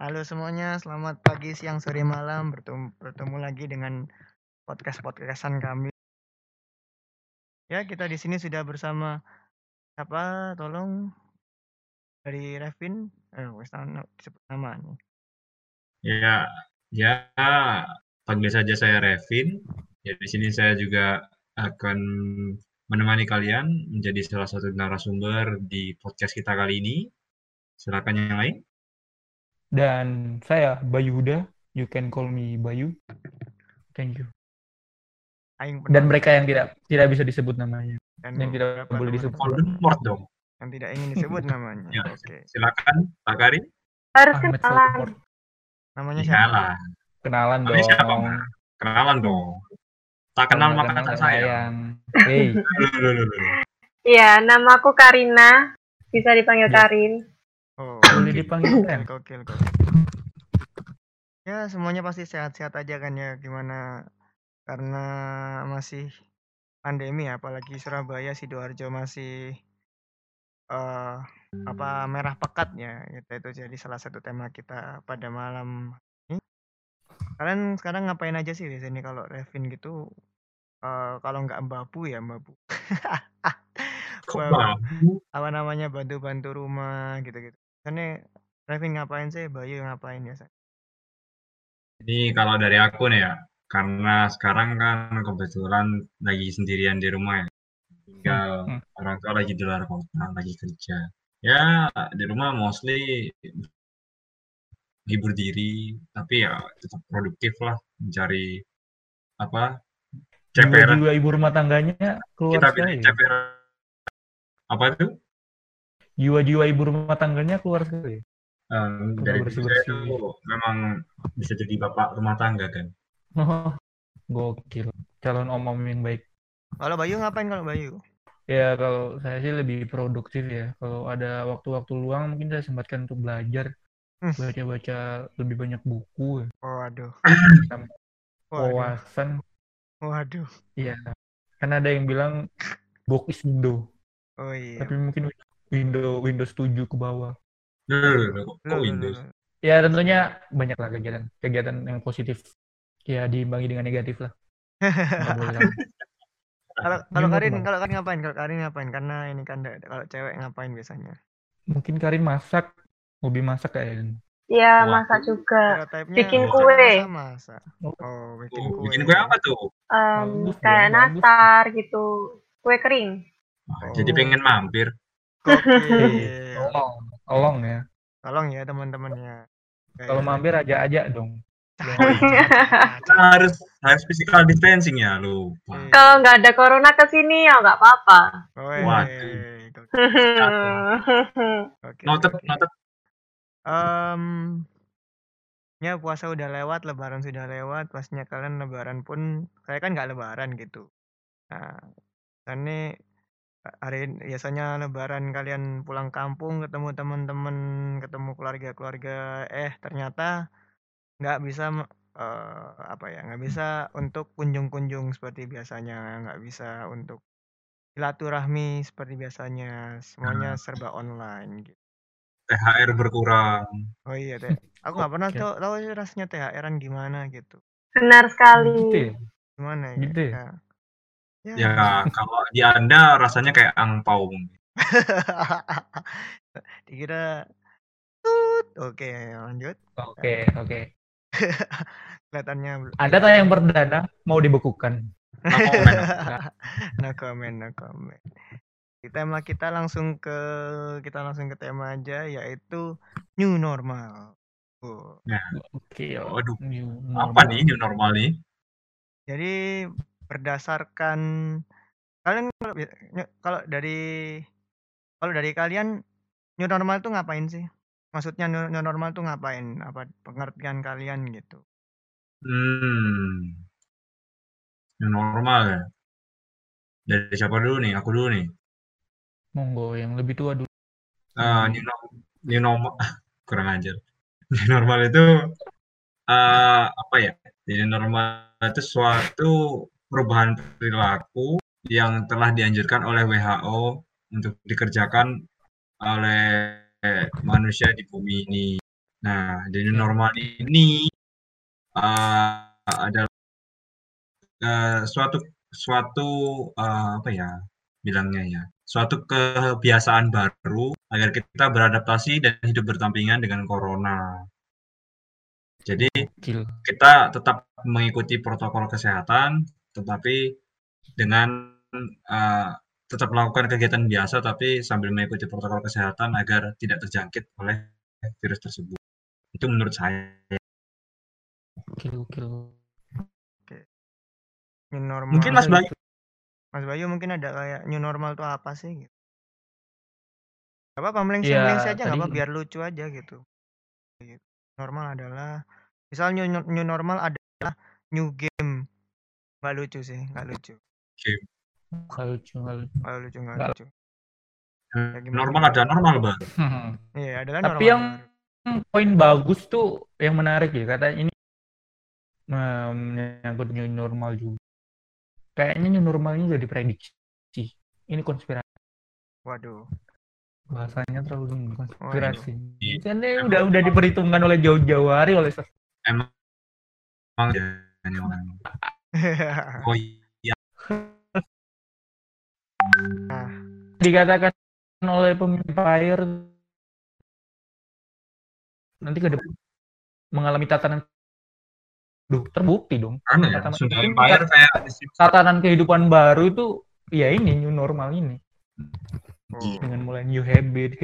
Halo semuanya, selamat pagi, siang, sore, malam. Bertemu, bertemu lagi dengan podcast-podcastan kami. Ya, kita di sini sudah bersama siapa? Tolong dari Revin. Eh, wes disebut namanya. Ya, ya, panggil saja saya Revin. Ya, di sini saya juga akan menemani kalian menjadi salah satu narasumber di podcast kita kali ini. Silakan yang lain. Dan saya Bayu Huda, you can call me Bayu. Thank you. Aing Dan mereka yang tidak tidak bisa disebut namanya, Dan yang tidak boleh disebut. Voldemort dong. yang tidak ingin disebut namanya. Ya, Oke. silakan Pak Karim. Harus Ahmed kenalan. Namanya siapa? Kenalan Namanya dong. siapa, kenalan dong. Tak kenal maka kenal tak sayang. Hey. Iya, nama aku Karina. Bisa dipanggil Ya. Karin. Boleh Oke. dipanggil Ren. Gokil, gokil. Ya, semuanya pasti sehat-sehat aja kan ya. Gimana? Karena masih pandemi ya, apalagi Surabaya, Sidoarjo masih eh apa merah pekat ya. Itu, itu jadi salah satu tema kita pada malam ini. Kalian sekarang ngapain aja sih di sini kalau Revin gitu? eh kalau nggak mbabu ya mbabu. Kok Mbabu. babu? Apa namanya bantu-bantu rumah gitu-gitu. Karena Revin ngapain sih? Bayu ngapain ya? Ini kalau dari aku nih ya, karena sekarang kan kebetulan lagi sendirian di rumah ya. Tinggal Hmm. orang tua lagi di luar kota, lagi kerja. Ya, di rumah mostly hibur diri, tapi ya tetap produktif lah, mencari apa ceperan. Jiwa-jiwa ibu rumah tangganya keluar Kita ceperan. Apa tuh? Jiwa-jiwa ibu rumah tangganya keluar sekali. Suka dari dulu saya bersih-bersih. tuh memang bisa jadi bapak rumah tangga kan. Oh, gokil. Calon om-om yang baik. Kalau Bayu ngapain kalau Bayu? Ya, kalau saya sih lebih produktif ya. Kalau ada waktu-waktu luang, mungkin saya sempatkan untuk belajar. Hmm. Baca-baca lebih banyak buku. Waduh. Tambah Waduh. Wawasan. Waduh. Iya. Kan ada yang bilang box is window. Oh iya. Tapi mungkin window Windows 7 ke bawah. Loh, kok Windows? Ya, tentunya banyak lah kegiatan. Kegiatan yang positif. Ya, diimbangi dengan negatif lah. Kalau kalau Karin kalau Karin ngapain? Kalau Karin ngapain? Karena ini kan kalau cewek ngapain biasanya? Mungkin Karin masak. Hobi masak kayaknya. Iya, masak juga. Bikin kue. masak, masak. Oh. Oh, bikin Tuh, kue. bikin kue apa tuh? Bagus kayak nastar gitu. Kue kering. Wah, Jadi Oh. pengen mampir. Tolong. Tolong ya. Tolong ya teman-teman ya. Kalau mampir aja-aja dong. harus harus physical distancing ya lupa. Iya. Kalau nggak ada corona ke sini ya nggak apa-apa. Waduh. Noted, noted. Em, ya puasa udah lewat, lebaran sudah lewat, pastinya kalian lebaran pun saya kan nggak lebaran gitu. Nah, ini hari biasanya lebaran kalian pulang kampung ketemu teman-teman, ketemu keluarga-keluarga, eh ternyata nggak bisa eh, apa ya, nggak bisa untuk kunjung-kunjung seperti biasanya, nggak bisa untuk silaturahmi seperti biasanya, semuanya serba online gitu. THR berkurang. Oh iya teh, aku nggak pernah tahu tahu rasanya THR-an gimana gitu. Benar Gitu sekali. ya? Gimana ya? Gitu ya? Ya. Ya. Ya kalau di Anda rasanya kayak angpau. Dikira tut. Oke, lanjut. Oke, oke. Kelihatannya bel- Anda tayang perdana mau dibekukan. No comment. no comment, no comment. Di tema kita langsung ke kita langsung ke tema aja yaitu new normal. Oh. Oke. Waduh, new Apa normal. nih new normal nih? Jadi berdasarkan kalian kalau dari kalau dari kalian new normal itu ngapain sih? Maksudnya new, new normal itu ngapain? Apa pengertian kalian gitu? Hmm, new normal ya. Dari siapa dulu nih? Aku dulu nih. Monggo yang lebih tua dulu. Eh, new, no- new normal kurang ajar. New normal itu eh apa ya? Jadi normal itu suatu perubahan perilaku yang telah dianjurkan oleh WHO untuk dikerjakan oleh manusia di bumi ini. Nah, di new normal ini uh, adalah uh, suatu suatu uh, apa ya bilangnya ya suatu kebiasaan baru agar kita beradaptasi dan hidup berdampingan dengan corona. Jadi kita tetap mengikuti protokol kesehatan, tetapi dengan uh, tetap melakukan kegiatan biasa, tapi sambil mengikuti protokol kesehatan agar tidak terjangkit oleh virus tersebut. Itu menurut saya. Gil, gil. New normal. Mungkin Mas Bayu Mas Bayu mungkin ada kayak new normal tuh apa sih gitu. Gak apa-apa melengsing Iya, melengsing aja nggak tadi- apa biar lucu aja gitu. Gitu. Normal adalah misal new, new normal adalah new game. Nggak lucu sih, nggak lucu. Nggak lucu, nggak lucu. Nggak lucu, nggak lucu. Ya, gimana? normal ada normal, Bang. Iya, Tapi normal. yang- Poin bagus tuh yang menarik ya kata ini menyangkut new normal juga. Kayaknya new normal ini udah diprediksi. Ini konspirasi. Waduh. Bahasanya terlalu tinggi, konspirasi. Iya. Ini udah udah diperhitungkan oleh jauh-jauh hari oleh Emang ya, orang. Oh iya, dikatakan oleh pemimpin nanti ke depan mengalami tatanan Duh, terbukti dong. karena ya, Sunda mungkin Empire kayak Tatanan kehidupan baru itu ya ini new normal ini Oh. dengan mulai new habit,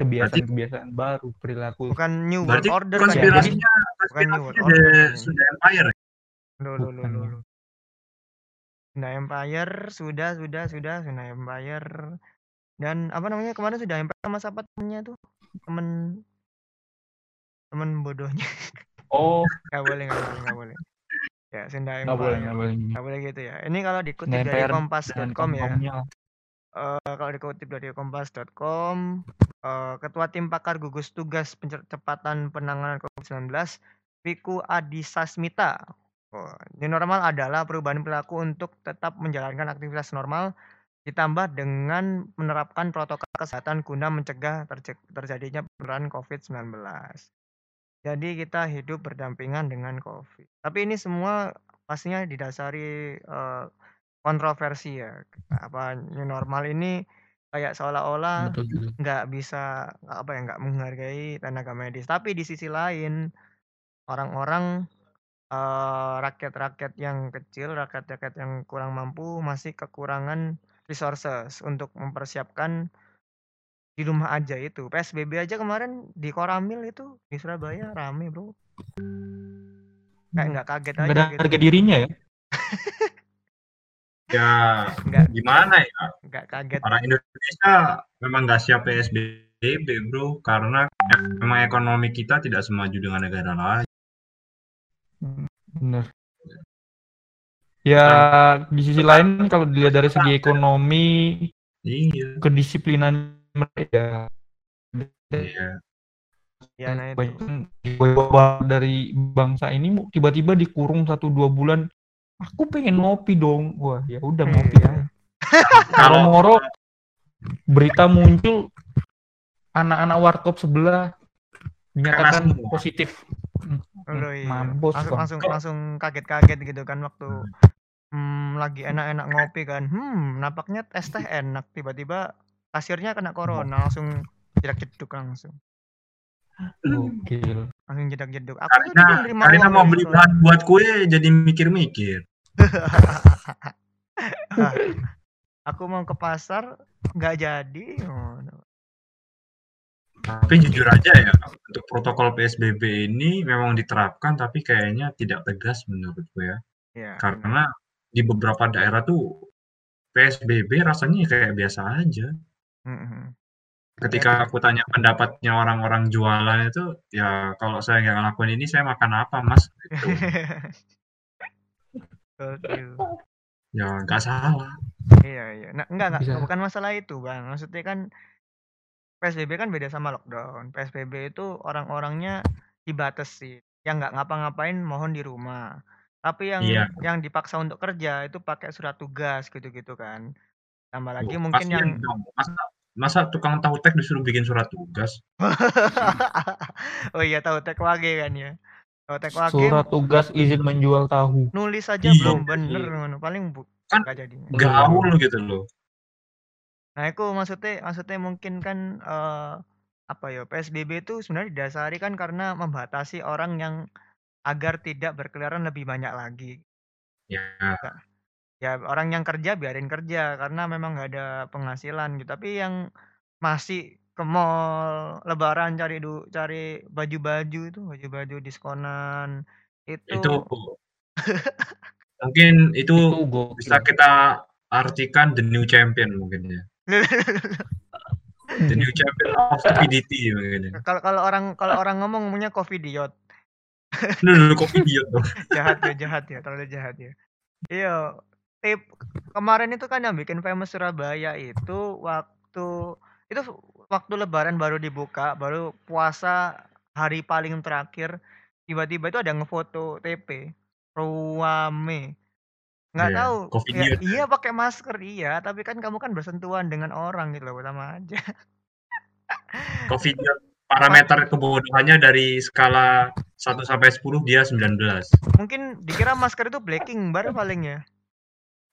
kebiasaan-kebiasaan baru, perilaku. Bukan new world berarti order kan ya? konspirasinya Bukan new world order. kan? Sunda Empire. Loh, loh, loh, Bukan, loh, ya. loh. Sunda Empire sudah sudah sudah Sunda Empire. Dan apa namanya kemarin sudah Empire sama siapa temennya tuh? Temen temen bodohnya. Oh, nggak boleh nggak boleh nggak boleh. Ya Sunda nggak boleh, Empire. nggak boleh. nggak boleh gitu ya. Ini kalau dikutip Sunda dari Empire Dan kompas.com ya. Eh, kalau dikutip dari kompas.com eh, ketua tim pakar gugus tugas percepatan penanganan COVID-19 Wiku Adisasmita Oh, new normal adalah perubahan perilaku untuk tetap menjalankan aktivitas normal ditambah dengan menerapkan protokol kesehatan guna mencegah terje- terjadinya penularan COVID-19. Jadi kita hidup berdampingan dengan COVID. Tapi ini semua pastinya didasari eh, kontroversi ya. Apa new normal ini kayak seolah-olah nggak bisa apa ya nggak menghargai tenaga medis. Tapi di sisi lain orang-orang eh, rakyat-rakyat yang kecil, rakyat-rakyat yang kurang mampu masih kekurangan resources untuk mempersiapkan di rumah aja itu. PSBB aja kemarin di Koramil itu di Surabaya rame bro. Kayak nggak kaget aja ada gitu. harga dirinya ya. Ya Nggak gimana ya? nggak kaget. Orang Indonesia memang nggak siap PSBB, bro, karena memang ekonomi kita tidak semaju dengan negara lain. Bener. Ya, di sisi lain kalau dilihat dari segi ekonomi, Iya, kedisiplinan mereka iya. Ya nah dari bangsa ini tiba-tiba dikurung satu dua bulan. Aku pengen ngopi dong. Wah, ya udah ngopi Iya. aja. Kalau Moro berita muncul anak-anak warkop sebelah dinyatakan semua. positif. Loh, iya. Mampus, langsung, langsung langsung kaget-kaget gitu kan waktu hmm, lagi enak-enak ngopi kan. Hmm, nampaknya es teh enak. Tiba-tiba kasirnya kena corona langsung jedak jeduk langsung. Gokil. Langsung jedak jeduk. Aku nerima Karina uang mau beli bahan buat kue jadi mikir-mikir. Aku mau ke pasar nggak jadi. Oh, no. Tapi jujur aja ya, untuk protokol PSBB ini memang diterapkan tapi kayaknya tidak tegas menurutku ya. Ya. Karena di beberapa daerah tuh PSBB rasanya kayak biasa aja. Mm-mm. Ketika aku tanya pendapatnya orang-orang jualan itu, ya kalau saya nggak ngelakuin ini saya makan apa mas? Gitu. Ya nggak salah. Iya iya. Nah, enggak enggak Bisa. bukan masalah itu, Bang. Maksudnya kan PSBB kan beda sama lockdown. PSBB itu orang-orangnya dibatasi. Yang nggak ngapa-ngapain mohon di rumah. Tapi yang Iya. yang dipaksa untuk kerja itu pakai surat tugas gitu-gitu kan. Tambah lagi Tuh, mungkin yang dong. Masa masa tukang tahu tek disuruh bikin surat tugas? oh iya tahu tek wage kan ya. Tahu tek wage Surat tugas izin menjual tahu. nulis aja Iya, belum iya. bener ngono. Paling bu Kan gaul gitu loh. Nah, itu maksudnya maksudnya mungkin kan eh, apa ya PSBB itu sebenarnya didasari kan karena membatasi orang yang agar tidak berkeliaran lebih banyak lagi. Ya, Ya orang yang kerja biarin kerja karena memang nggak ada penghasilan gitu. Tapi yang masih ke mall lebaran cari du cari baju-baju itu baju-baju diskonan itu itu mungkin itu Itu gokil. bisa kita artikan the new champion mungkin ya. The new champion of stupidity mungkin ya. kalau kalau orang kalau orang ngomong ngomongnya covidiot. Lu kopi dia tuh. jahat ya jahat ya terlalu jahat ya iya tip kemarin itu kan yang bikin famous Surabaya itu waktu itu waktu lebaran baru dibuka baru puasa hari paling terakhir tiba-tiba itu ada ngefoto TP ruame nggak Iya, tahu Covid ya, iya pakai masker iya tapi kan kamu kan bersentuhan dengan orang gitu loh sama aja dia parameter kebodohannya dari skala 1 sampai 10 dia 19. mungkin dikira masker itu blacking bar paling ya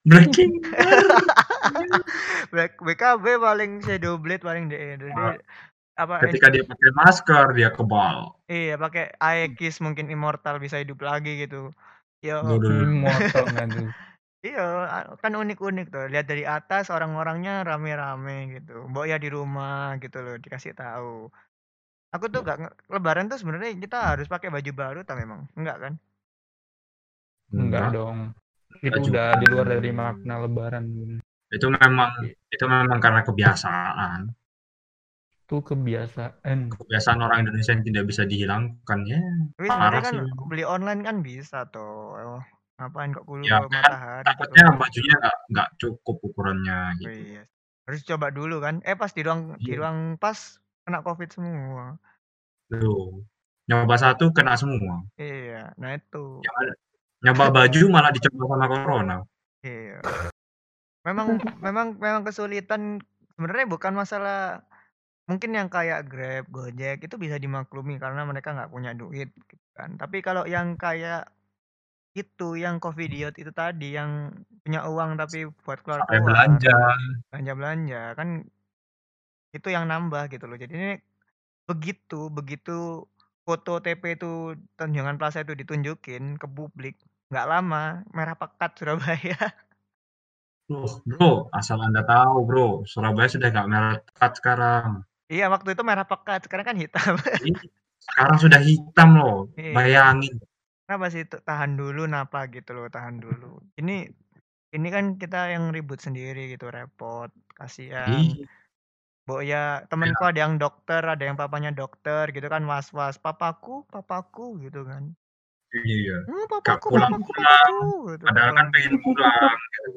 Breaking. Black BKB paling shadow blade paling deh jadi apa Ketika dia pakai masker dia kebal. Iya pakai Aegis mungkin immortal bisa hidup lagi gitu. Yo. Immortal nggak tuh. iya kan unik-unik tuh. Lihat dari atas orang-orangnya rame-rame gitu. Mbok ya di rumah gitu loh dikasih tahu. Aku tuh gak nge- lebaran tuh sebenarnya kita harus pakai baju baru tak memang? Enggak kan? Enggak dong. Itu udah di luar dari makna lebaran. Itu memang itu memang karena kebiasaan. Itu kebiasaan. Kebiasaan orang Indonesia yang tidak bisa dihilangkan ya. Tapi Parah sebenarnya kan sih. beli online kan bisa tuh. Oh, ngapain kok kudu Ya kan, matahari Takutnya gitu. bajunya nggak nggak cukup ukurannya Oh, gitu. iya. Harus coba dulu kan. Eh pas di ruang di Iya. ruang pas kena covid semua. Tuh. Nyoba satu kena semua. Iya, nah itu. Ada nyoba baju malah dicoba sama corona. Iya. Memang memang memang kesulitan sebenarnya bukan masalah mungkin yang kayak Grab, Gojek itu bisa dimaklumi karena mereka nggak punya duit gitu kan. Tapi kalau yang kayak itu yang Covidiot itu tadi yang punya uang tapi buat keluar Sampai keluar belanja. belanja belanja kan itu yang nambah gitu loh. Jadi ini begitu begitu foto TP itu Tanjungan Plaza itu ditunjukin ke publik nggak lama merah pekat Surabaya. Loh, bro, asal Anda tahu, bro, Surabaya sudah nggak merah pekat sekarang. Iya waktu itu merah pekat, sekarang kan hitam. Ih, Sekarang sudah hitam loh. Iya. Bayangin. Kenapa sih tu- tahan dulu napa gitu loh, tahan dulu. Ini ini kan kita yang ribut sendiri gitu, repot, kasihan. Ih, Bo ya temenku ada yang dokter, ada yang papanya dokter gitu kan was-was, papaku, papaku gitu kan. Iya. Hmm, Gak papaku, papaku, pulang-pulang. papaku. Padahal kan pulang. pengen pulang. Gitu.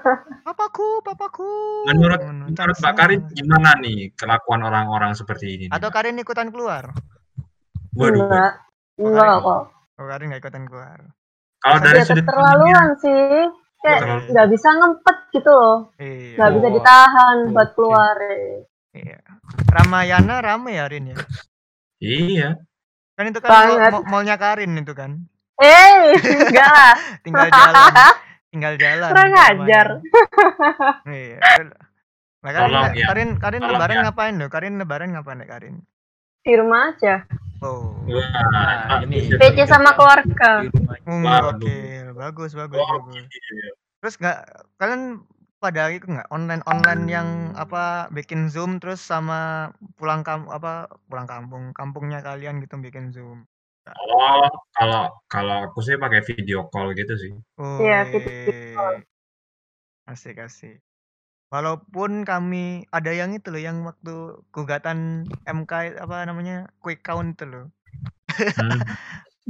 Papaku, papaku. Menurut menurut Mbak. Karin gimana nih kelakuan orang-orang seperti ini? nih, Atau? Karin ikutan keluar? Waduh, Enggak. Oh, Enggak kok. oh, Karin nggak ikutan keluar. kalau Masa dari Ya sudut keterlaluan sih. Kayak nggak bisa ngempet gitu loh. Iya. Nggak bisa Wah, ditahan buat oke. keluar. Iya. Ramayana rame ya Rin ya. iya. Kan itu kan Banget. mall- mallnya Karin itu kan. Eh, enggak lah. Tinggal jalan, tinggal jalan. Kurang ke ajar. Iya. Nah, Karin, Tolong ya, Karin, Karin tolong lebaran ya. ngapain loh? Karin lebaran ngapain deh Karin? Di rumah aja. Oh. Nah, ini ya, PC sama keluarga. Di rumah. Hmm, oke, bagus, bagus, Oh, bagus. iya. Terus nggak kalian pada itu nggak online online yang apa bikin zoom terus sama pulang kam apa pulang kampung kampungnya kalian gitu bikin zoom. Oh, kalau kalau aku sih pakai video call gitu sih. Iya, asik asik. Walaupun kami ada yang itu loh yang waktu gugatan MK apa namanya quick count itu loh. Hmm.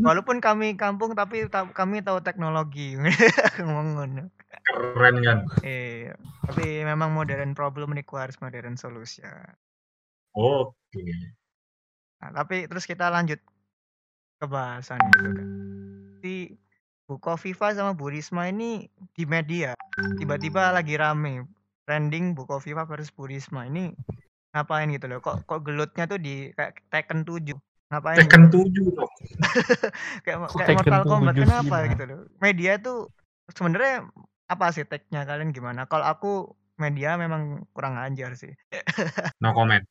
Walaupun kami kampung tapi ta- kami tahu teknologi ngomong. Keren kan? Iya, tapi memang modern problem requires modern solution. Oke. Nah, tapi terus kita lanjut ke bahasan gitu kan. Si Bu Kofifa sama Bu Risma ini di media tiba-tiba lagi rame trending Bukoviva versus Bu Risma ini ngapain gitu loh. Kok kok gelutnya tuh di kayak Tekken 7. Ngapain Tekken gitu. 7 dong. kayak Kok kayak Mortal Kombat 7 sih, kenapa gitu loh. Media tuh sebenarnya apa sih tag-nya kalian gimana? Kalau aku media memang kurang ajar sih. No comment.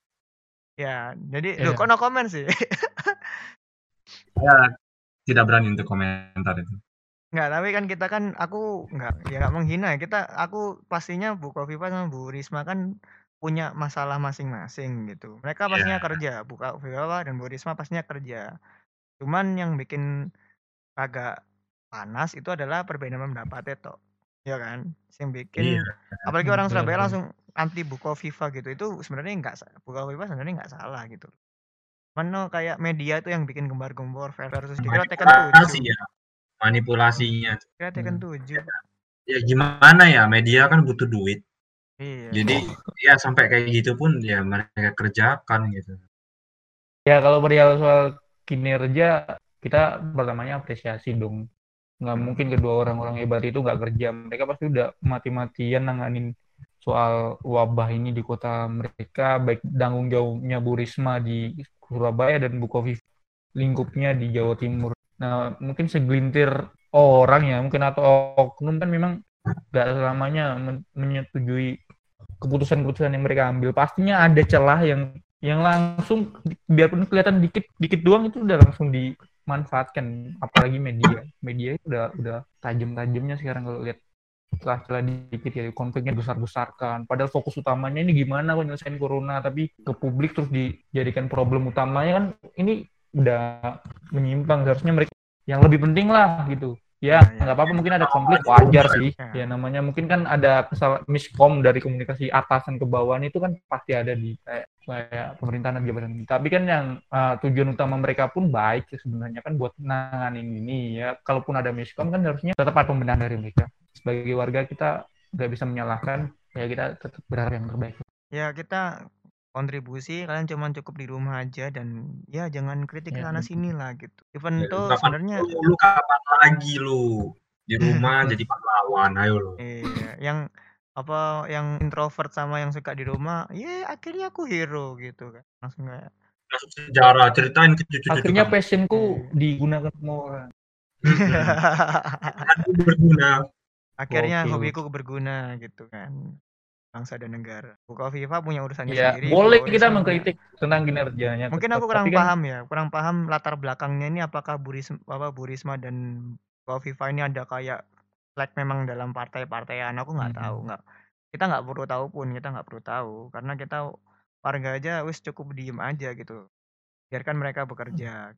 Ya, jadi Iya. loh kok no comment sih? Ya, tidak berani untuk komentar itu. Enggak, tapi kan kita kan aku enggak ya enggak menghina ya. Kita aku pastinya Bu Kofifa sama Bu Risma kan punya masalah masing-masing gitu. Mereka pastinya Iya. kerja, Bu Kofifa dan Bu Risma pastinya kerja. Cuman yang bikin agak panas itu adalah perbedaan pendapat itu. Ya kan? Yang bikin Iya. apalagi orang Surabaya langsung anti Bu Kofifa gitu. Itu sebenarnya enggak Kofifa sebenarnya enggak salah gitu. Mana kayak media itu yang bikin gembar-gembor versus dikira Tekken Manipulasi 7. ya. Manipulasinya. Kira Tekken Hmm. 7. Ya gimana ya, media kan butuh duit. Iya. Jadi ya sampai kayak gitu pun ya mereka kerjakan gitu. Ya kalau perihal soal kinerja kita pertamanya apresiasi dong. Nggak mungkin kedua orang-orang hebat itu nggak kerja. Mereka pasti udah mati-matian nanganin soal wabah ini di kota mereka, baik tanggung jawabnya Bu Risma di Surabaya dan Bu Kofifa lingkupnya di Jawa Timur. Nah, mungkin segelintir orang ya, mungkin atau oknum kan memang nggak selamanya men- menyetujui keputusan-keputusan yang mereka ambil. Pastinya ada celah yang yang langsung biarpun kelihatan dikit dikit doang itu udah langsung dimanfaatkan apalagi media. Media itu udah udah tajam-tajamnya sekarang kalau lihat. Celah-celah dikit ya konfliknya besar-besarkan. Padahal fokus utamanya ini gimana penyelesaian corona tapi ke publik terus dijadikan problem utamanya kan ini udah menyimpang. Seharusnya mereka yang lebih penting lah gitu. Ya Ya, ya. nggak apa-apa mungkin ada konflik wajar sih. Ya. ya namanya mungkin kan ada kesal miskom dari komunikasi atasan ke bawahan itu kan pasti ada di kayak kayak pemerintahan dan jabatan tapi kan yang uh, tujuan utama mereka pun baik ya sebenarnya kan buat nanganin ini ya kalaupun ada miskom kan harusnya tetap ada pembenahan dari mereka sebagai warga kita nggak bisa menyalahkan ya kita tetap berharap yang terbaik Ya kita kontribusi kalian cuman cukup di rumah aja dan ya jangan kritik Ya, sana betul. sini lah gitu. Even Ya, tuh sebenarnya lu, lu kapan lagi lu di rumah jadi pahlawan ayo lu. iya yang apa yang introvert sama yang suka di rumah, ya akhirnya aku hero gitu kan. Langsung kayak Masuk sejarah ceritain ke cucu-cucu akhirnya kamu. passionku digunakan semua orang Aku berguna. akhirnya Gokil. hobiku berguna gitu kan. Bangsa dan negara. Buka Viva punya urusannya ya sendiri. boleh kita mengkritik tentang kinerjanya Mungkin tetap. aku kurang Tapi kan- paham ya, kurang paham latar belakangnya ini apakah Bu Risma, apa Bu Risma dan Kofifa ini ada kayak like memang dalam partai-partaian aku nggak Hmm. tahu nggak kita nggak perlu tahu pun kita nggak perlu tahu karena kita warga aja wis cukup diem aja gitu biarkan mereka bekerja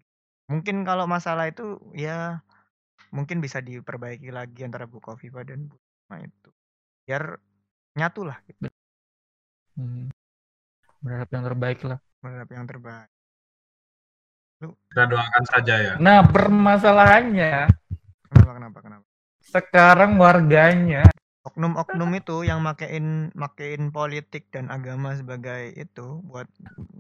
mungkin kalau masalah itu ya mungkin bisa diperbaiki lagi antara Bu Kofifa dan Bu Risma itu biar nyatu lah gitu. Hmm. berharap yang terbaik lah berharap yang terbaik Kita doakan saja ya. nah permasalahannya kenapa kenapa kenapa sekarang warganya oknum-oknum itu yang makein makein politik dan agama sebagai itu buat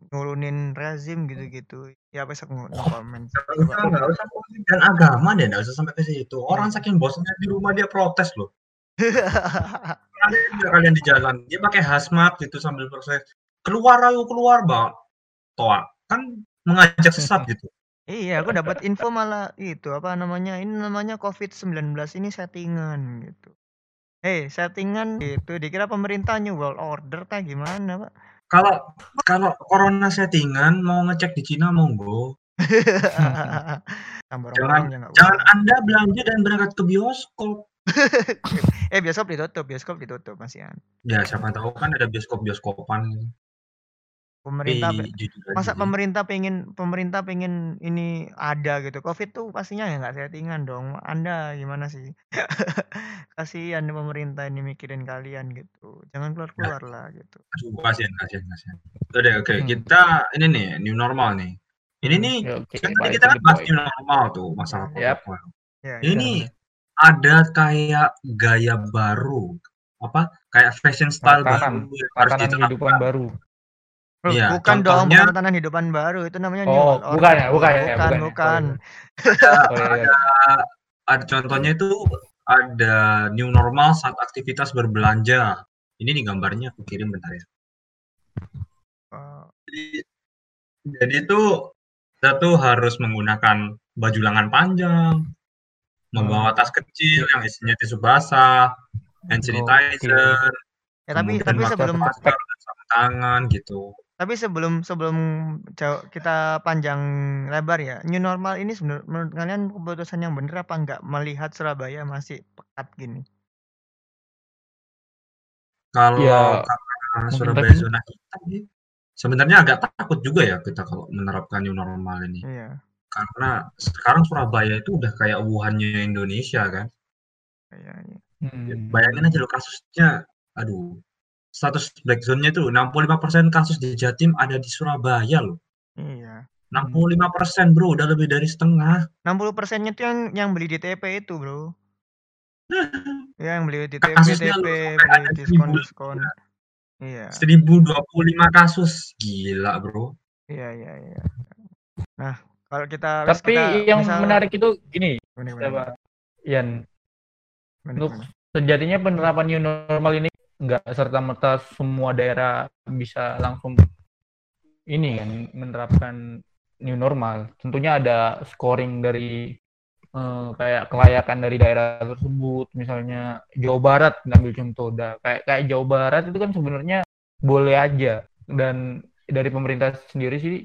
nurunin rezim gitu-gitu ya besok Nggak usah, nggak usah politik dan agama deh, nggak usah sampai ke situ. Orang saking bosannya di rumah dia protes loh. Kalian kalian di jalan, dia pakai hazmat gitu sambil proses. Keluar ayo keluar bang. Toa kan mengajak sesat gitu. Iya aku dapat info malah itu apa namanya ini namanya covid-19 ini settingan gitu eh settingan gitu dikira pemerintah new world order tah gimana pak Kalau kalau corona settingan mau ngecek di Cina monggo. Jangan- Jangan Anda belanja dan berangkat ke bioskop. eh bioskop ditutup bioskop ditutup masihan Ya siapa tahu kan ada bioskop-bioskopan. Pemerintah Tapi pe- jujur aja masa pemerintah pengen pemerintah pengen ini ada gitu covid tuh pastinya ya nggak settingan dong anda gimana sih kasihan pemerintah ini mikirin kalian gitu jangan keluar keluar lah gitu Aduh, kasihan, kasihan, kasihan. Udah deh, oke. Hmm. Kita ini nih new normal nih. Ini Hmm. nih ya, oke kan tadi baik kita kan the bahas point. new normal tuh masalah Yap. protokol. ya Ini ada kayak gaya baru apa kayak fashion style Tatanan. baru yang harus tatanan kehidupan diterapkan. baru Iya, bukan dong contohnya- bukan tatanan hidupan baru itu namanya new Oh, world bukan ya, bukan ya, bukan bukan ya. bukan. Oh, iya, iya. Ada contohnya itu ada new normal saat aktivitas berbelanja Ini nih gambarnya aku kirim bentar ya. Oh, Jadi jadi tuh kita tuh harus menggunakan baju lengan panjang, membawa tas kecil yang isinya tisu basah, hand sanitizer, ya tapi kemudian tapi pakai sebelum masker tangan gitu. Tapi sebelum sebelum jauh kita panjang lebar ya, new normal ini sebenarnya menurut kalian keputusan yang benar apa enggak melihat Surabaya masih pekat gini? Kalau Ya, Surabaya zona hitam sih, sebenarnya agak takut juga ya kita kalau menerapkan new normal ini. Iya. Karena sekarang Surabaya itu udah kayak Wuhan-nya Indonesia kan. Iya, iya. Ya, Hmm. bayangin aja loh kasusnya, aduh, status black zone-nya itu 65% kasus di Jatim ada di Surabaya loh. Iya. 65% bro, udah lebih dari setengah. 60 persennya tuh yang yang beli di TP itu bro. Ya yang beli di TP, Kasusnya TP, loh sampai beli diskon, seribu diskon. Iya. 1025 kasus, gila bro. Iya, iya, iya. Nah, kalau kita Tapi kita yang misal- menarik itu gini? Ian, untuk sejatinya penerapan new normal ini nggak serta merta semua daerah bisa langsung ini kan menerapkan new normal. Tentunya ada scoring dari eh, kayak kelayakan dari daerah tersebut. Misalnya Jawa Barat ngambil contoh, dah kayak kayak Jawa Barat itu kan sebenarnya boleh aja dan dari pemerintah sendiri sih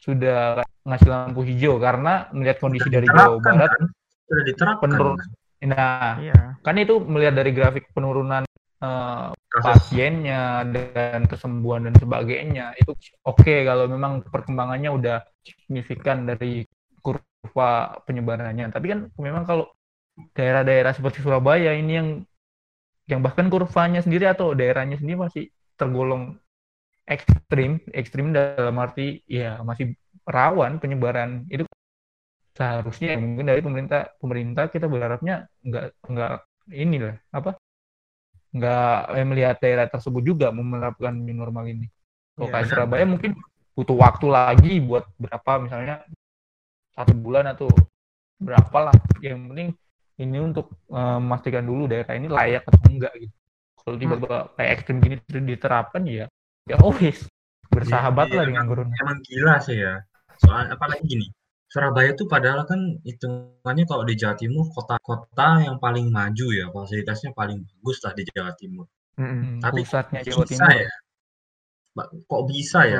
sudah ngasih lampu hijau karena melihat kondisi dari Jawa Barat. Sudah diterapkan. penurun- kan? Nah, Iya. kan itu melihat dari grafik penurunan Kasus. pasiennya dan kesembuhan dan sebagainya itu oke kalau memang perkembangannya udah signifikan dari kurva penyebarannya. Tapi kan memang kalau daerah-daerah seperti Surabaya ini yang yang bahkan kurvanya sendiri atau daerahnya sendiri masih tergolong ekstrim ekstrim dalam arti ya masih rawan penyebaran. Itu seharusnya ya mungkin dari pemerintah pemerintah kita berharapnya nggak nggak inilah apa nggak eh, melihat daerah tersebut juga menerapkan new normal ini. Kalau Iya, kayak. Surabaya mungkin butuh waktu lagi buat berapa misalnya satu bulan atau berapa lah. Yang penting ini untuk eh, memastikan dulu daerah ini layak atau enggak gitu. Kalau tiba-tiba kayak ekstrim gini terus diterapkan ya ya wis bersahabat Iya, lah dengan emang- corona. Emang gila sih ya. Soalnya apalagi gini, Surabaya tuh padahal kan hitungannya kalau di Jawa Timur kota-kota yang paling maju ya, fasilitasnya paling bagus lah di Jawa Timur. Mm-mm. Hmm, Tapi pusatnya kok Jawa bisa Timur ya? Kok bisa ya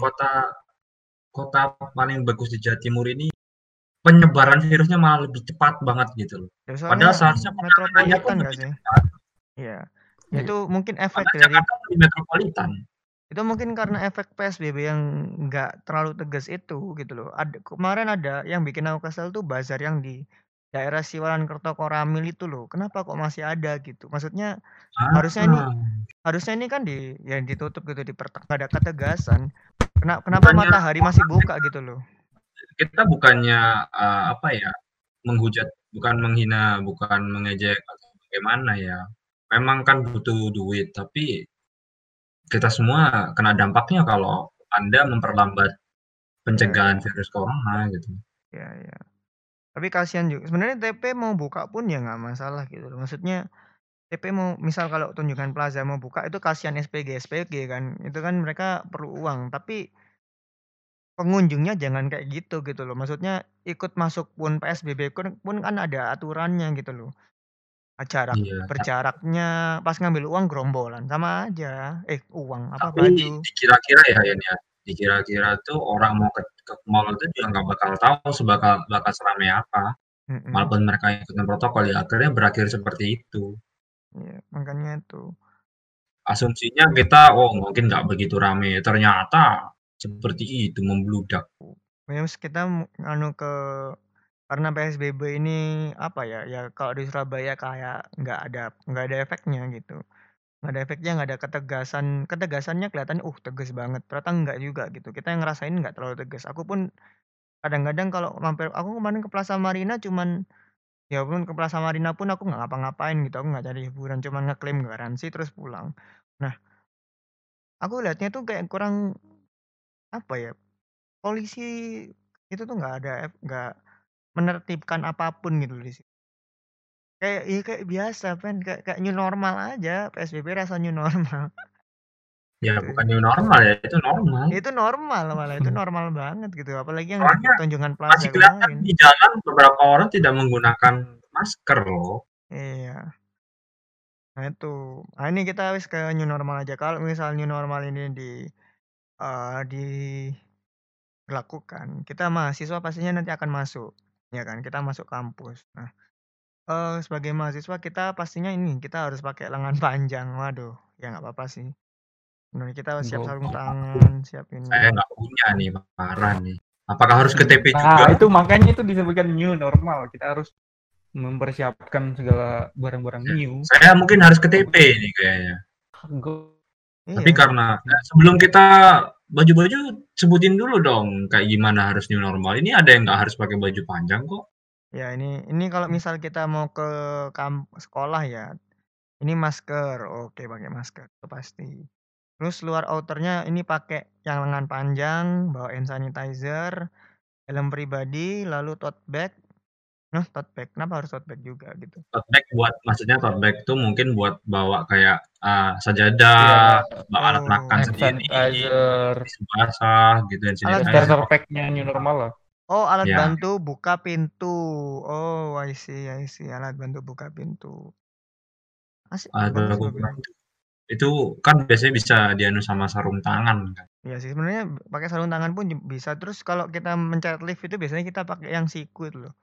kota kota paling bagus di Jawa Timur ini penyebaran virusnya malah lebih cepat banget gitu loh. Ya, Padahal seharusnya pun metropolitan nggak lebih sih? cepat. Iya. Iya. Itu mungkin efek Padahal dari Jakarta lebih metropolitan. Itu mungkin karena efek PSBB yang nggak terlalu tegas itu gitu loh. Ada kemarin ada yang bikin aku kesel tuh bazar yang di daerah Siwalan Kertokoramil itu loh. Kenapa kok masih ada gitu? Maksudnya Harusnya ini Ah, harusnya ini kan di yang ditutup gitu di ada ketegasan. Kenapa kenapa Bukannya- matahari masih buka gitu loh? kita bukannya eh, apa ya menghujat, bukan menghina, bukan mengejek atau bagaimana ya. Memang kan butuh duit, tapi kita semua kena dampaknya kalau Anda memperlambat pencegahan virus corona gitu. Ya ya. Tapi kasihan juga. Sebenarnya TP mau buka pun ya nggak masalah gitu. Maksudnya TP mau misal kalau tunjukkan plaza mau buka itu kasihan SPG SPG kan. Itu kan mereka perlu uang. Tapi pengunjungnya jangan kayak gitu gitu loh. Maksudnya ikut masuk pun PSBB pun pun kan ada aturannya gitu loh. Jarak Iya. berjaraknya pas ngambil uang gerombolan sama aja. Eh uang apa Tapi baju. dikira-kira ya Yan ya, dikira-kira tuh orang mau ke, ke mall itu juga nggak bakal tahu sebakal bakal seramai apa. Walaupun mereka ikutin protokol ya akhirnya berakhir seperti itu. Iya, makanya itu. Asumsinya kita, oh mungkin nggak begitu rame. Ternyata seperti itu membludak. Terus kita mu- anu ke karena PSBB ini apa ya ya kalau di Surabaya kayak nggak ada nggak ada efeknya gitu. Nggak ada efeknya nggak ada ketegasan ketegasannya kelihatan uh tegas banget. Ternyata nggak juga gitu. Kita yang ngerasain nggak terlalu tegas. Aku pun kadang-kadang kalau mampir aku kemarin ke Plaza Marina cuman ya pun ke Plaza Marina pun aku nggak ngapa-ngapain gitu. Aku nggak cari hiburan cuman ngeklaim garansi terus pulang. Nah aku lihatnya tuh kayak kurang apa ya polisi itu tuh nggak ada nggak menertibkan apa pun gitu di situ. Kayak iya kayak biasa kan, kayak kayak new normal aja, PSBB rasa new normal. Ya Gitu. bukan new normal ya, itu normal. Itu normal malah, itu normal banget gitu, apalagi yang Soalnya Tunjungan Plaza masih kelihatan kemarin. di jalan beberapa orang tidak menggunakan masker loh. Iya. Nah itu, nah ini kita wis ke new normal aja, kalau misal new normal ini di eee, dilakukan, kita mahasiswa pastinya nanti akan masuk, ya kan, kita masuk kampus. Nah, eee, sebagai mahasiswa kita pastinya ini, kita harus pakai lengan panjang, waduh, ya nggak apa-apa sih. Bener, kita siap sarung tangan, siap ini. Saya nggak punya nih, parah nih. Apakah harus ke TP Nah, juga? itu makanya itu disebutkan new normal. Kita harus mempersiapkan segala barang-barang Ya, new. saya mungkin harus ke TP nih kayaknya. Go- Tapi Iya. karena nah, sebelum kita baju-baju sebutin dulu dong kayak gimana harus new normal. Ini ada yang nggak harus pakai baju panjang kok. Ya ini ini kalau misal kita mau ke kamp sekolah ya, ini masker, oke pakai masker, itu pasti. Terus luar outernya ini pakai yang lengan panjang, bawa hand sanitizer, helm pribadi, lalu tote bag. Nah, tote bag, kenapa harus tote bag juga gitu? Tote bag buat maksudnya tote bag itu mungkin buat bawa kayak uh, sajadah, bawa alat Oh. makan hand sendiri, basah gitu dan Alat sanitizer. starter pack-nya new normal lah. Oh, alat Ya. bantu buka pintu. Oh, I see, I see. Alat bantu buka pintu. Asik, Alat bantu buka Itu kan biasanya bisa dianu sama sarung tangan kan. Iya sih, sebenarnya pakai sarung tangan pun bisa. Terus kalau kita mencet lift itu biasanya kita pakai yang siku itu loh.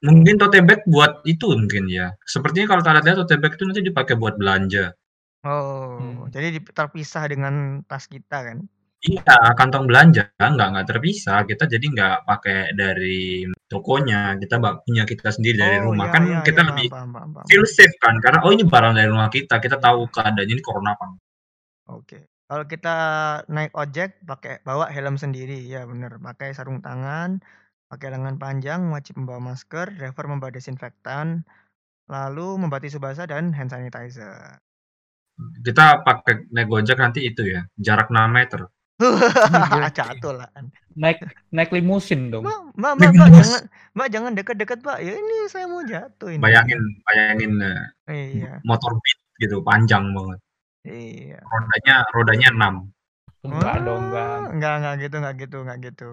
Mungkin tote bag buat itu mungkin ya. Sepertinya kalau kita lihat tote bag itu nanti dipakai buat belanja. Oh, Hmm. jadi terpisah dengan tas kita kan? Iya, kantong belanja nggak nggak terpisah. Kita jadi nggak pakai dari tokonya, kita punya kita sendiri dari Oh, rumah. iya Kan iya kita iya, lebih paham paham paham paham. feel safe kan, karena oh ini barang dari rumah kita, kita tahu Iya. keadaannya ini corona apa enggak. Oke. Kalau kita naik ojek pakai bawa helm sendiri, ya bener, pakai sarung tangan, pakai lengan panjang, wajib membawa masker, driver membawa desinfektan, lalu membawa tisu basah dan hand sanitizer. Kita pakai naik Gojek nanti itu ya, jarak 6 meter. Catulan. Naik naik limusin dong. Mbak, Mbak, Mbak, jangan, Mbak jangan dekat-dekat, Mbak. Ya ini saya mau jatuh ini. Bayangin bayangin, eee, Iya, motor Beat gitu, panjang banget. iya. Rodanya rodanya 6. Enggak dong, enggak. Oh, enggak enggak gitu enggak gitu enggak gitu.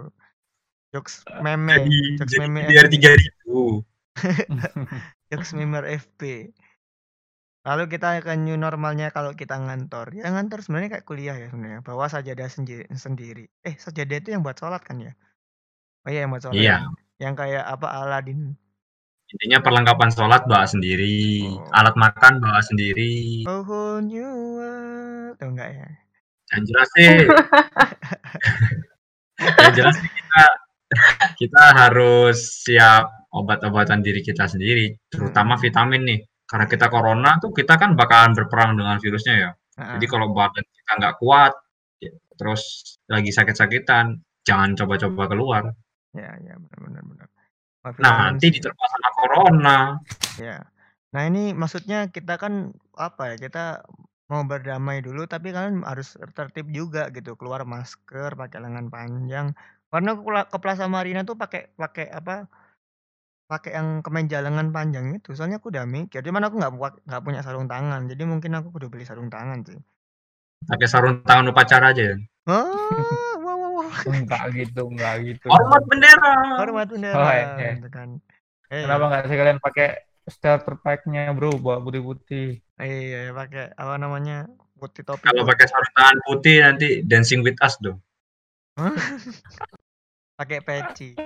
Jokes meme, Jadi jokes jadi meme biar FB. 3000. Jokes meme FB. Lalu kita ke new normalnya kalau kita ngantor. Ya ngantor sebenarnya kayak kuliah ya sebenarnya, bawa sajadah senji sendiri. Eh, sajadah itu yang buat sholat kan ya? Oh iya yang buat sholat. Iya. Yang kayak apa Aladin. Intinya perlengkapan sholat bawa sendiri, Oh. alat makan bawa sendiri. Whole new world. Tahu enggak ya? Yang jelas sih yang jelas sih kita kita harus siap obat-obatan diri kita sendiri, terutama Mhm. vitamin nih. Karena kita corona tuh kita kan bakalan berperang dengan virusnya ya. Jadi Heeh. kalau badan kita nggak kuat, ya terus lagi sakit-sakitan, jangan coba-coba keluar. Ya ya, benar benar vitamin Nanti diterpa sama corona. Ya. Nah ini maksudnya kita kan, apa ya, kita mau berdamai dulu tapi kan harus tertib juga gitu, keluar masker, pakai lengan panjang. Karena kula ke Plaza Marina tuh pakai pakai apa, pakai yang kemeja lengan panjang itu, soalnya aku udah mikir, cuman aku nggak buat nggak punya sarung tangan, jadi mungkin aku kudu beli sarung tangan sih. Pakai sarung tangan upacara aja ya. Oh, wah wah wah. Enggak gitu, enggak gitu. Hormat bendera. Hormat Oh, bendera, iya. gitu kan. Eh, Kenapa enggak sekalian pakai starter pack-nya, Bro, bawa putih-putih. iya, pakai apa namanya, putih topi Kalau pakai sarung tangan putih nanti dancing with us dong. Pakai peci.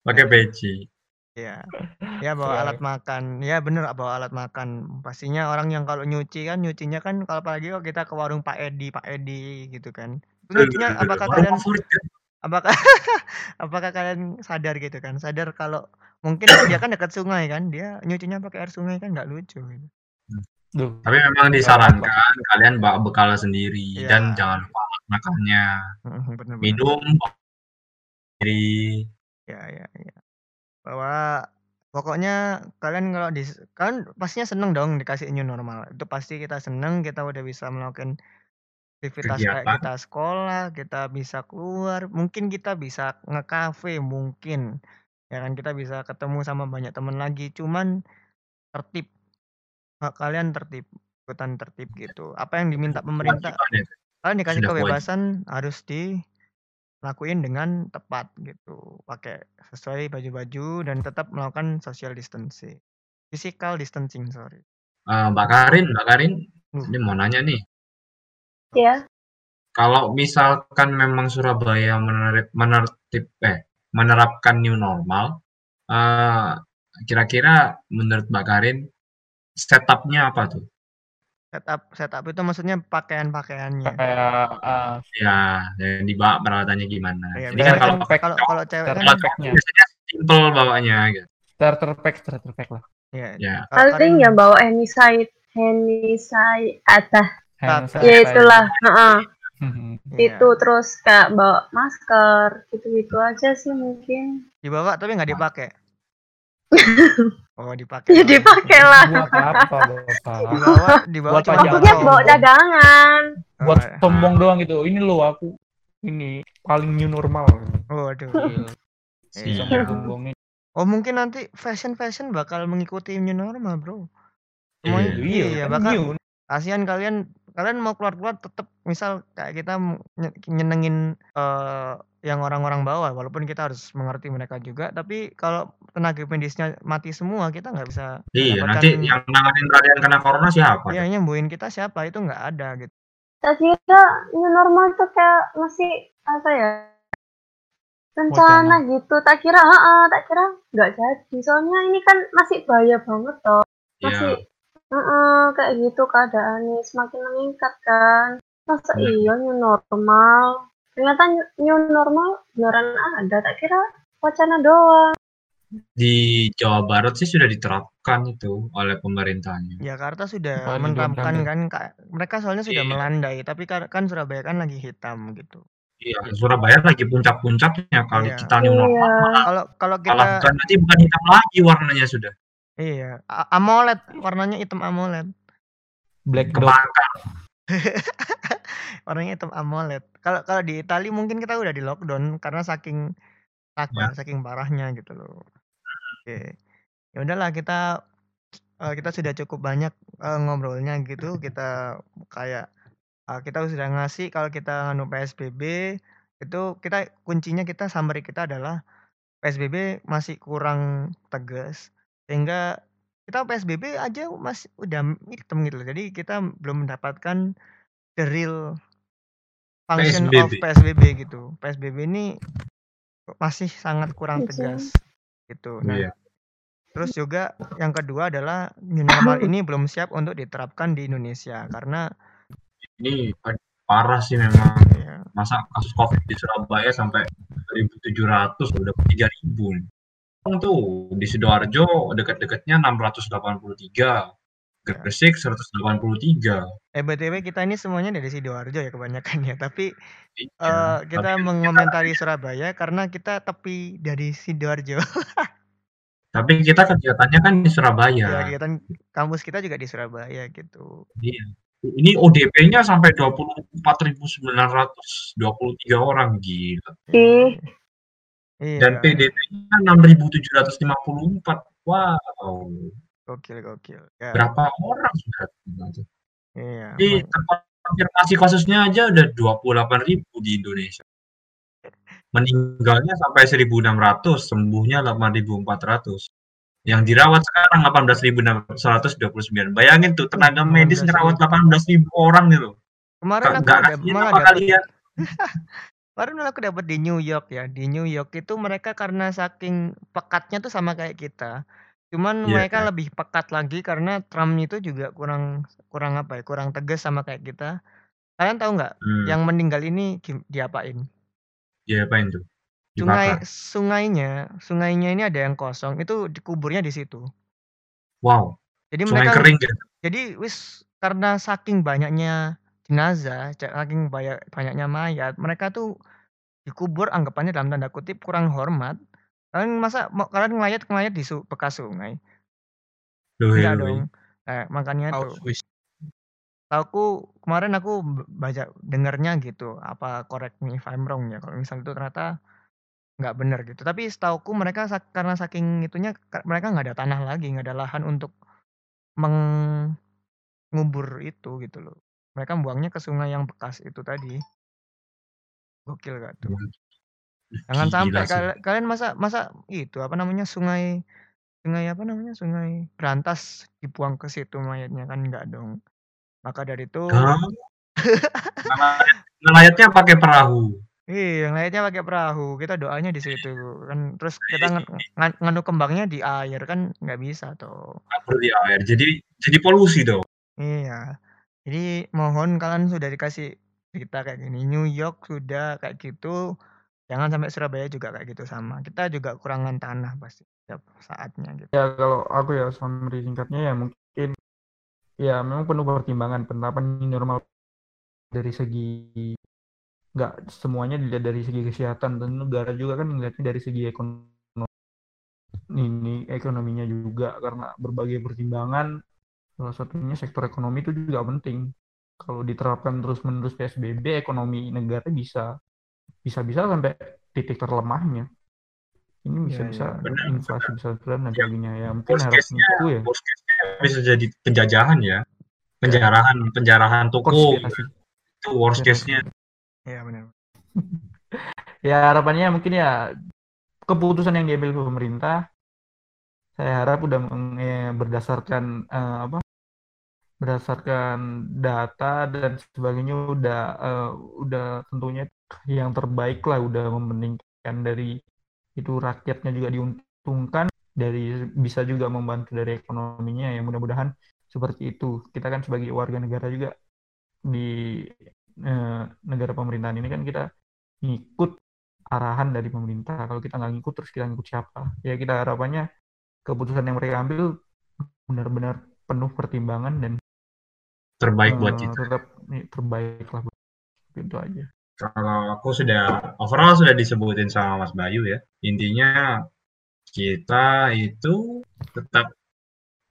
Pakai peci. Iya. Ya bawa Iya. alat makan. Ya bener bawa alat makan. Pastinya orang yang kalau nyuci kan, nyucinya kan kalau apalagi kalau kita ke warung Pak Edi, Pak Edi gitu kan. Nyucinya apakah kalian kan? apakah apakah kalian sadar gitu kan, sadar kalau mungkin dia kan dekat sungai kan, dia nyucinya pakai air sungai kan nggak lucu gitu. Duh, Tapi memang apa-apa. disarankan kalian bawa bekal sendiri Iya. dan jangan lupa makannya. Mhm, bener bener. Minum sendiri. Ya ya ya. Bahwa pokoknya kalian kalau dis kan pastinya seneng dong dikasih new normal. Itu pasti kita seneng, kita udah bisa melakukan aktivitas kayak Kegiatan. kita sekolah, kita bisa keluar, mungkin kita bisa nge-cafe mungkin. Ya kan kita bisa ketemu sama banyak teman lagi. Cuman tertib. Kalian tertib, ikutan tertib gitu. Apa yang diminta pemerintah Kewajiban. Kalian dikasih Sudah kewajiban. kebebasan harus dilakuin dengan tepat gitu. Pakai sesuai baju-baju dan tetap melakukan social distancing. Physical distancing, sorry. Eh, Mbak Karin, Mbak Karin, Uh. ini mau nanya nih. Ya, Kalau misalkan memang Surabaya menerip, menertib, eh, menerapkan new normal, eh, kira-kira menurut Mbak Karin setup-nya apa tuh? Setup setup itu maksudnya pakaian-pakaiannya. Kayak uh, Ya, yang dibawa peralatannya gimana? Iya, Ini kan kalau pack kalau kalau cewek kan biasanya simple bawanya gitu. starter pack, starter pack lah. ya. Ya. Kalau paling yang bawa Henisai atas. Hand Tapi- Ya sanitizer. itulah, heeh. Iya. Itu terus kayak bawa masker, gitu-gitu aja sih mungkin. dibawa tapi nggak dipakai. Oh, dipakai. Ya dipakai lah. Buat apa, Bapak? Dibawa dibawa Buat. Maksudnya bawa cadangan. Buat Oh, sombong doang gitu. Ini loh aku ini paling new normal. oh, aduh. Gila. Siap. Sombong-sombongin. Oh, mungkin nanti fashion-fashion bakal mengikuti new normal, Bro. Semuanya Iya. iya, kan bakal new. kasihan kalian kalian mau keluar-keluar tetap misal kayak kita nyenengin eh, yang orang-orang bawah walaupun kita harus mengerti mereka juga tapi kalau tenaga medisnya mati semua kita nggak bisa Iya, nanti yang nanganin kalian kena corona siapa? ya nyembuhin kita siapa itu nggak ada gitu Tak kira new normal tuh kayak masih apa ya? Rencana gitu. Tak kira, heeh, tak kira nggak jadi. Soalnya ini kan masih bahaya banget toh. Masih Iya. Heeh, kayak gitu keadaannya semakin meningkat kan. Masa Hmm. iya new normal? Ternyata new- normal beneran ada. Tak kira wacana doang. Di Jawa Barat sih sudah diterapkan itu oleh pemerintahnya. Jakarta sudah Oh, menerapkan Belanda. kan mereka soalnya sudah Iya. melandai tapi kan, kan Surabaya kan lagi hitam gitu Iya, Surabaya lagi puncak-puncaknya kali Iya. kita new normal Iya. malah, kalau kalau malah kita bukan nanti bukan hitam lagi warnanya sudah. iya A- AMOLED warnanya hitam AMOLED Black dot. Kebakar. warnanya hitam AMOLED. Kalau kalau di Italia mungkin kita udah di lockdown karena saking takut Ya. saking parahnya gitu loh. Oke. Ya udahlah kita eh, kita sudah cukup banyak eh, ngobrolnya gitu. Kita kayak eh, kita sudah ngasih kalau kita nganu PSBB itu kita kuncinya kita summary kita adalah PSBB masih kurang tegas sehingga kita PSBB aja masih udah hitam gitu loh. Jadi kita belum mendapatkan the real function of PSBB. PSBB gitu. PSBB ini masih sangat kurang Iya. tegas gitu. Nah, Iya. terus juga yang kedua adalah new normal ini belum siap untuk diterapkan di Indonesia karena Ini parah sih memang. ya, Masa kasus Covid di Surabaya sampai 1.700 udah 3.000 nih. Tuh di Sidoarjo dekat-dekatnya 683. Gresik 183. eh BTW kita ini semuanya dari Sidoarjo ya kebanyakan ya, tapi Iya, eh, kita tapi mengomentari Surabaya karena kita tepi dari Sidoarjo. Tapi kita kegiatannya kan di Surabaya. Ya, kegiatan kampus kita juga di Surabaya gitu. Iya. Ini ODP-nya sampai 24.923 orang gila. Ih. Iya. Dan PDP-nya 6.754. Wow. Gokil gokil. Ya, Berapa orang sudah iya. Jadi terkonfirmasi kasusnya aja udah 28.000 di Indonesia. Meninggalnya sampai 1.600, sembuhnya 8.400. Yang dirawat sekarang 18.129. Bayangin tuh tenaga medis 18.000. ngerawat 18.000 orang gitu. Kemarin aku ada, kasihan malah apa kalian? kemarin aku dapat di New York ya. Di New York itu mereka karena saking pekatnya tuh sama kayak kita. Cuman Iya, mereka iya. lebih pekat lagi karena Trump itu juga kurang kurang apa ya? Kurang tegas sama kayak kita. Kalian tahu nggak Hmm, yang meninggal ini gim- diapain? ya apain tuh? Sungai Dibakar. sungainya, sungainya ini ada yang kosong, itu dikuburnya di situ. Wow, Jadi sungai mereka kering gitu. jadi wis karena saking banyaknya jenazah, saking banyak banyaknya mayat, mereka tuh dikubur anggapannya dalam tanda kutip kurang hormat. Kalian masa mau kalian ngelayat ngelayat di su- bekas sungai? Loh, Enggak loh, dong. Nah, makanya tuh. Tauku kemarin aku baca dengarnya gitu, apa correct me if I'm wrong ya. Kalau misalnya itu ternyata nggak benar gitu. Tapi setauku mereka karena saking itunya ka- mereka nggak ada tanah lagi, nggak ada lahan untuk mengubur itu gitu loh. Mereka buangnya ke sungai yang bekas itu tadi. Gokil gak tuh? Jangan Gila sampai sih. kal- kalian masa masa itu apa namanya sungai sungai apa namanya sungai Berantas dibuang ke situ mayatnya kan enggak dong. Maka dari itu Hah? Nelayatnya pakai perahu. Iya, ngeliatnya pakai perahu. Kita doanya di situ kan. Terus kita nge- ngan- nganu kembangnya di air kan nggak bisa tuh. Kabur di air. Jadi jadi polusi dong. Iya. Jadi mohon kalian sudah dikasih kita kayak gini. New York sudah kayak gitu. Jangan sampai Surabaya juga kayak gitu sama. Kita juga kurangan tanah pasti setiap saatnya gitu. Ya kalau aku ya summary singkatnya ya mungkin ya memang penuh pertimbangan penerapan new normal dari segi nggak semuanya dilihat dari segi kesehatan dan negara juga kan melihatnya dari segi ekonomi ini ekonominya juga karena berbagai pertimbangan salah satunya sektor ekonomi itu juga penting kalau diterapkan terus menerus PSBB ekonomi negara bisa bisa bisa sampai titik terlemahnya ini bisa Iya, bisa iya, benar. inflasi bisa turun dan Ya, sebagainya ya mungkin case-nya, itu ya worst case-nya bisa jadi penjajahan ya. Penjarahan, penjarahan toko. Itu worst case-nya. Iya benar. ya harapannya mungkin ya keputusan yang diambil pemerintah saya harap udah meng- eh, berdasarkan eh, apa berdasarkan data dan sebagainya udah eh, udah tentunya yang terbaik lah udah membandingkan dari itu rakyatnya juga diuntungkan dari bisa juga membantu dari ekonominya ya mudah-mudahan seperti itu kita kan sebagai warga negara juga di eh, negara pemerintahan ini kan kita ngikut arahan dari pemerintah. Kalau kita nggak ngikut, terus kita ngikut siapa? Ya kita harapannya keputusan yang mereka ambil benar-benar penuh pertimbangan dan Terbaik buat eh, kita. tetap nih, terbaik lah. Itu aja. Kalau aku sudah overall sudah disebutin sama Mas Bayu ya. Intinya kita itu tetap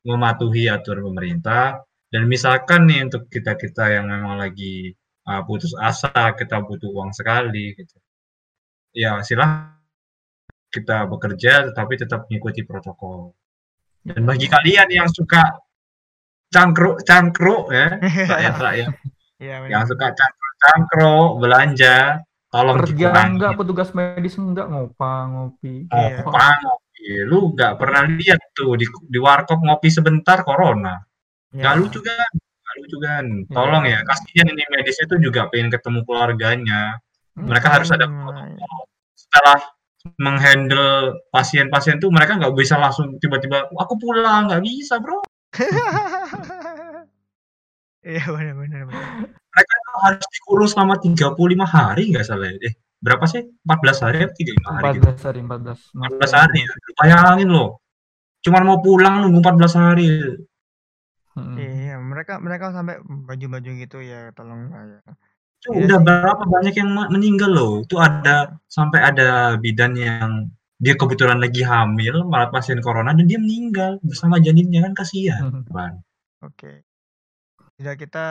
mematuhi aturan pemerintah dan misalkan nih untuk kita-kita yang memang lagi uh, putus asa, kita butuh uang sekali gitu. Ya, silahkan kita bekerja tetapi tetap mengikuti protokol. Dan bagi kalian yang suka cangkruk-cangkruk ya, rakyat-rakyat Iya benar. yang suka cangkruk-cangkruk belanja, tolong Kerja dikurangi. enggak, petugas medis enggak, ngopang, ngopi. Iya. Ngopi, ngopi. Lu nggak pernah lihat tuh di, di warkop ngopi sebentar corona. Iya. Nggak lucu kan? Nggak lucu kan? Tolong ya, kasihan ini medis itu juga pengen ketemu keluarganya. Mereka harus ada Hmm, protokol. Setelah menghandle pasien-pasien tuh mereka nggak bisa langsung tiba-tiba "Oh, aku pulang nggak bisa bro Iya benar benar benar. mereka tuh harus dikurung selama 35 hari nggak salah ya eh berapa sih 14 hari atau 35 hari gitu 14 hari, 14. 14 hari ya. Bayangin loh cuman mau pulang nunggu 14 hari Hmm. Iya, mereka mereka sampai baju-baju gitu ya, tolong ya. itu Iya udah sih. berapa banyak yang meninggal loh itu ada sampai ada bidan yang dia kebetulan lagi hamil malah pasien corona dan dia meninggal bersama janinnya kan kasihan Hmm. Ban. Oke. Sudah kita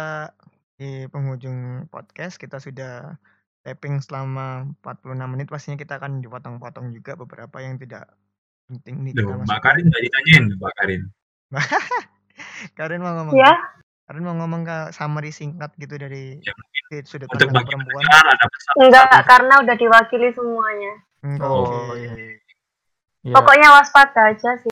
di penghujung podcast, kita sudah tapping selama 46 menit. Pastinya kita akan dipotong-potong juga beberapa yang tidak penting nih Loh, Mbak. Karin nggak ditanyain Mbak Karin Karin mau ngomong. Ya, Karin mau ngomong ke summary singkat gitu dari Ya, sudut pandang bagi perempuan. enggak karena udah diwakili semuanya. Hmm, Oh, Oke. Iya. Ya, Pokoknya waspada aja sih.